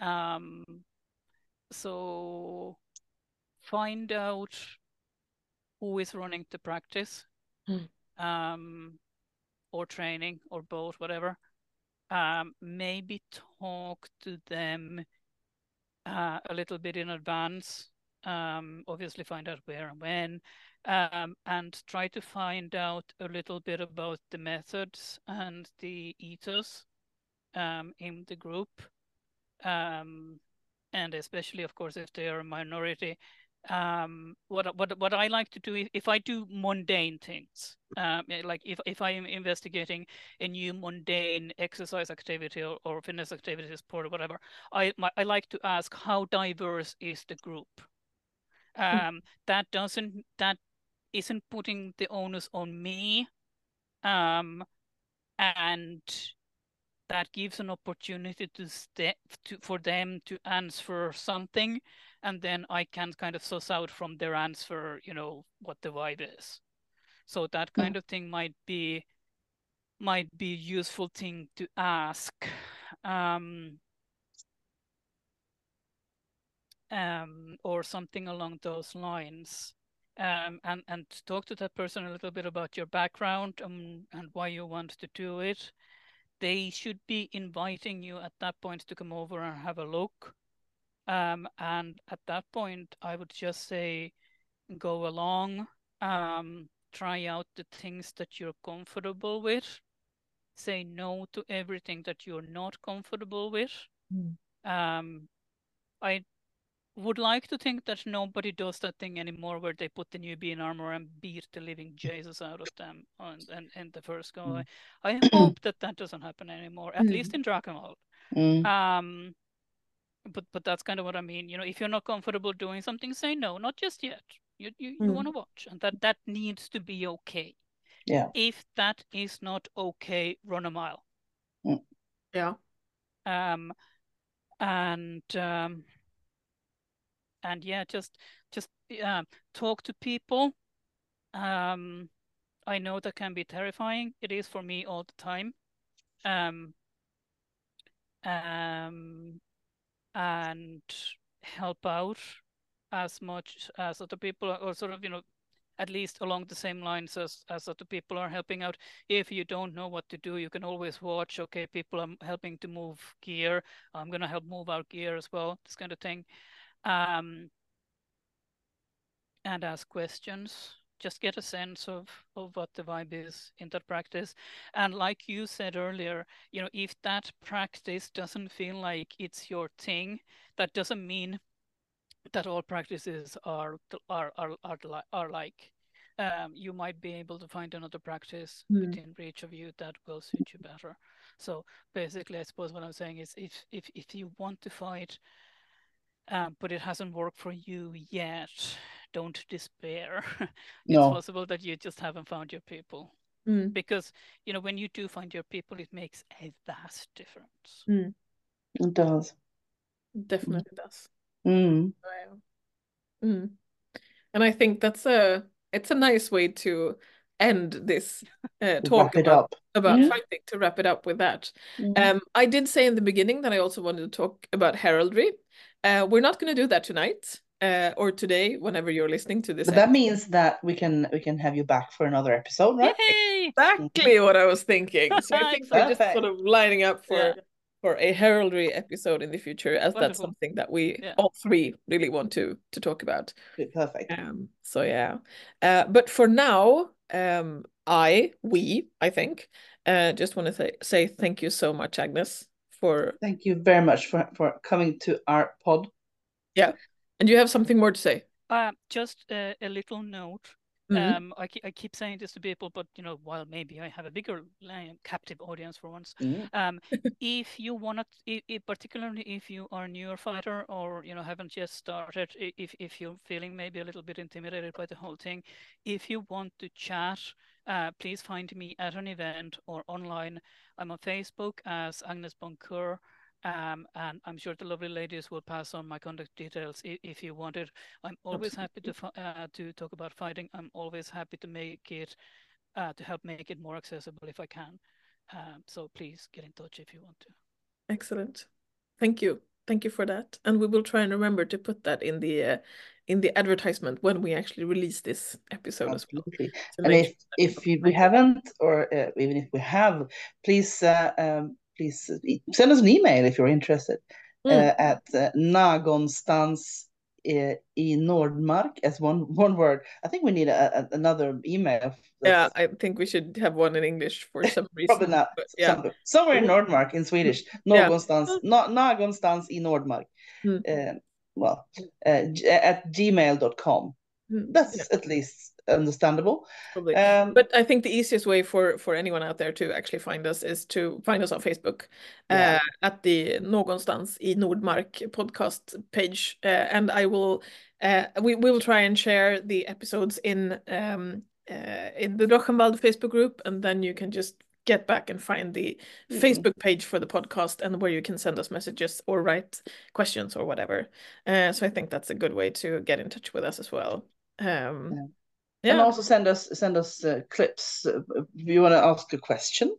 Um, so find out who is running the practice Mm. um, or training or both, whatever. Um, maybe talk to them uh, a little bit in advance. Um, obviously, find out where and when, um, and try to find out a little bit about the methods and the ethos um, in the group. Um, and especially, of course, if they are a minority. Um, what what what I like to do if, if I do mundane things, um, like if if I am investigating a new mundane exercise activity or, or fitness activity sport or whatever, I my, I like to ask how diverse is the group. Um, that doesn't that isn't putting the onus on me, um, and that gives an opportunity to step to for them to answer something and then i can kind of suss out from their answer you know what the vibe is so that kind of thing might be might be useful thing to ask um um, or something along those lines. Um, and and talk to that person a little bit about your background um, and why you want to do it. They should be inviting you at that point to come over and have a look. Um, and at that point, I would just say, go along, um, try out the things that you're comfortable with, say no to everything that you're not comfortable with. Mm. Um, I would like to think that nobody does that thing anymore where they put the newbie in armor and beat the living Jesus out of them on and, and the first go. Mm. I, I hope that that doesn't happen anymore, at Mm. least in Drachenwald. Mm. Um, but but that's kind of what I mean. You know, if you're not comfortable doing something, say no, not just yet. You you, you Mm. want to watch, and that that needs to be okay. Yeah. If that is not okay, run a mile. Yeah. Um, and um, and yeah, just just uh, talk to people. Um, I know that can be terrifying. It is for me all the time. Um, um, and help out as much as other people or sort of, you know, at least along the same lines as, as other people are helping out. If you don't know what to do, you can always watch, okay, people are helping to move gear. I'm going to help move our gear as well, this kind of thing. Um, and ask questions. Just get a sense of, of what the vibe is in that practice. And like you said earlier, you know, if that practice doesn't feel like it's your thing, that doesn't mean that all practices are are are are, are like. Um, you might be able to find another practice Mm. within reach of you that will suit you better. So basically, I suppose what I'm saying is, if if if you want to fight, um, but it hasn't worked for you yet, don't despair. it's No. possible that you just haven't found your people. Mm. Because you know, when you do find your people, it makes a vast difference. It does. Definitely does. Mm. Mm. And I think that's a it's a nice way to end this uh, talk Wrap it about up. about Yeah. fighting to wrap it up with that. Mm. Um, I did say in the beginning that I also wanted to talk about heraldry. Uh, we're not going to do that tonight uh, or today, whenever you're listening to this. But that means that we can we can have you back for another episode, right? Yay! exactly what I was thinking. So I think we're just sort of lining up for Yeah. for a heraldry episode in the future, as that's something that we Yeah. all three really want to to talk about. Perfect. Um, so yeah. Uh, but for now, um, I, we, I think, uh, just want to say, say thank you so much, Agnes, for Thank you very much for for coming to our pod. Yeah and you have something more to say. Uh, just a, a little note. Mhm. Um, I, ke- I keep saying this to people, but you know, while maybe I have a bigger uh, captive audience for once, Mm. um, if you want to, particularly if you are a newer fighter or you know haven't just started, if if you're feeling maybe a little bit intimidated by the whole thing, if you want to chat, uh, please find me at an event or online. I'm on Facebook as Agnes Boncuer. Um, and I'm sure the lovely ladies will pass on my contact details if, if you want it. I'm always happy to uh, to talk about fighting. I'm always happy to make it uh, to help make it more accessible if I can. Um, so please get in touch if you want to. Excellent. Thank you. Thank you for that. And we will try and remember to put that in the uh, in the advertisement when we actually release this episode as well. Absolutely. And if if you, we haven't, or uh, even if we have, please uh, um, please e- send us an email if you're interested Mm. uh, at uh, nagonstans uh, i Nordmark as one one word. I think we need a, a, another email. Yeah, I think we should have one in English for some reason. Probably not. but yeah. Some- somewhere in Nordmark in Swedish. Yeah. Någonstans, no, någonstans i Nordmark. Mm. Uh, well, uh, g- at gmail.com. Mm, That's yeah, at least understandable. probably. Um, But I think the easiest way for for anyone out there to actually find us is to find us on Facebook Yeah. uh, at the Någonstans i Nordmark podcast page, uh, and I will uh, we we will try and share the episodes in um, uh, in the Drachenwald Facebook group, and then you can just get back and find the Mhm. Facebook page for the podcast and where you can send us messages or write questions or whatever. Uh, so I think that's a good way to get in touch with us as well. Um, Yeah. Yeah. And also send us send us uh, clips uh, if you want to ask a question.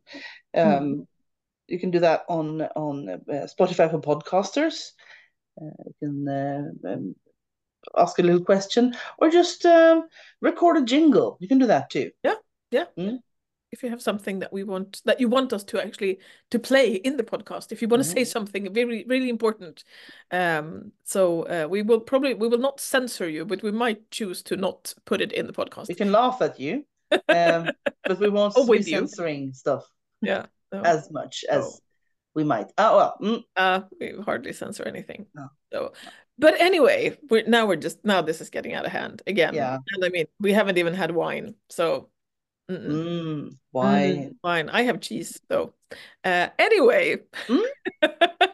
Um, Mm. You can do that on on uh, Spotify for podcasters. uh, you can uh, um, ask a little question or just um, record a jingle. You can do that too. If you have something that we want that you want us to actually to play in the podcast if you want to say something very really important um so uh, we will probably we will not censor you but we might choose to not put it in the podcast We can laugh at you, um, but we won't Oh, be with you. censoring stuff yeah no. as much as Oh. we might. Oh well, mm, uh we hardly censor anything No. so but anyway we're now we're just now this is getting out of hand again Yeah. and i mean we haven't even had wine so mm, why? Mm, fine. I have cheese though. Uh, anyway, Mm.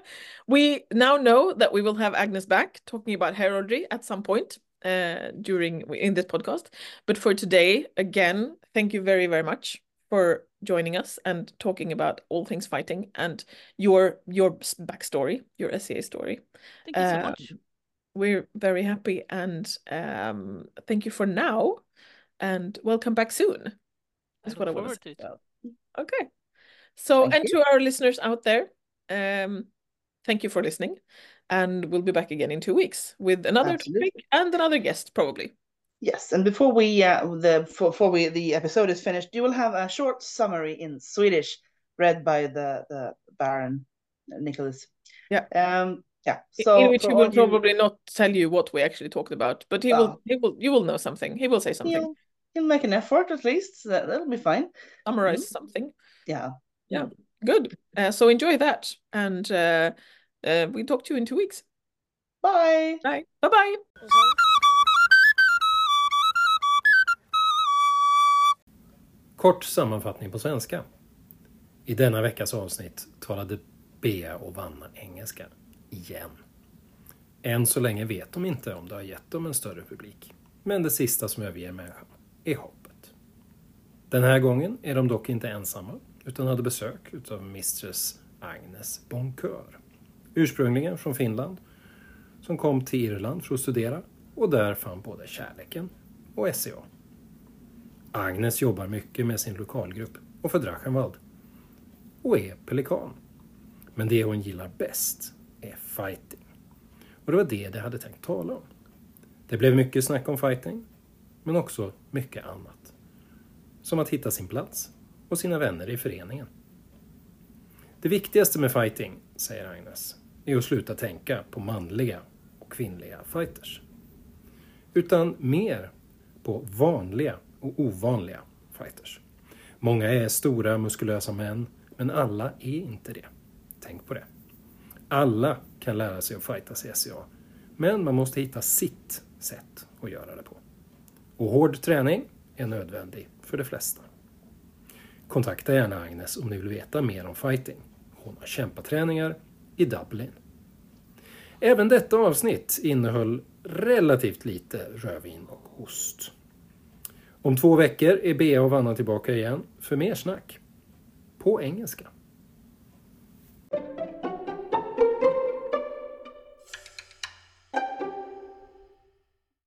we now know that we will have Agnes back talking about heraldry at some point uh, during in this podcast. But for today, again, thank you very, very much for joining us and talking about all things fighting and your your backstory, your SCA story. Thank you so Um, much. We're very happy and um, thank you for now and welcome back soon. Is what I want to say. Okay. So, Thank and you. to our listeners out there, um, thank you for listening. And we'll be back again in two weeks with another Absolutely. topic and another guest, probably. Yes, and before we uh, the before, we the episode is finished, you will have a short summary in Swedish read by the the Baron Nicholas. Yeah. Um. Yeah. So in which he will you- probably not tell you what we actually talked about, but he will, he will, you will know something. He will say something, he'll, he'll make an effort at least. So that, that'll be fine. summarize something. Yeah. Good. Uh, so enjoy that. And uh, uh, we talk to you in two weeks. Bye. Bye. Bye bye. Kort sammanfattning på svenska. I denna veckas avsnitt talade Bea och Vanna engelska. Igen. Än så länge vet de inte om det har gett dem en större publik. Men det sista som överger människan är hoppet. Den här gången är de dock inte ensamma utan hade besök utav Mistress Agnes Bonkör. Ursprungligen från Finland som kom till Irland för att studera och där fann både kärleken och SCA. Agnes jobbar mycket med sin lokalgrupp och för Drachenwald. Och är pelikan. Men det hon gillar bäst är fighting. Och det var det de hade tänkt tala om. Det blev mycket snack om fighting, men också mycket annat. Som att hitta sin plats och sina vänner i föreningen. Det viktigaste med fighting, säger Agnes, är att sluta tänka på manliga och kvinnliga fighters. Utan mer på vanliga och ovanliga fighters. Många är stora muskulösa män, men alla är inte det. Tänk på det. Alla kan lära sig att fightas i SCA, men man måste hitta sitt sätt att göra det på. Och hård träning är nödvändig för de flesta. Kontakta gärna Agnes om ni vill veta mer om fighting. Hon har kämpaträningar i Dublin. Även detta avsnitt innehöll relativt lite rödvin och ost. Om två veckor är Bea och Vanna tillbaka igen för mer snack. På engelska.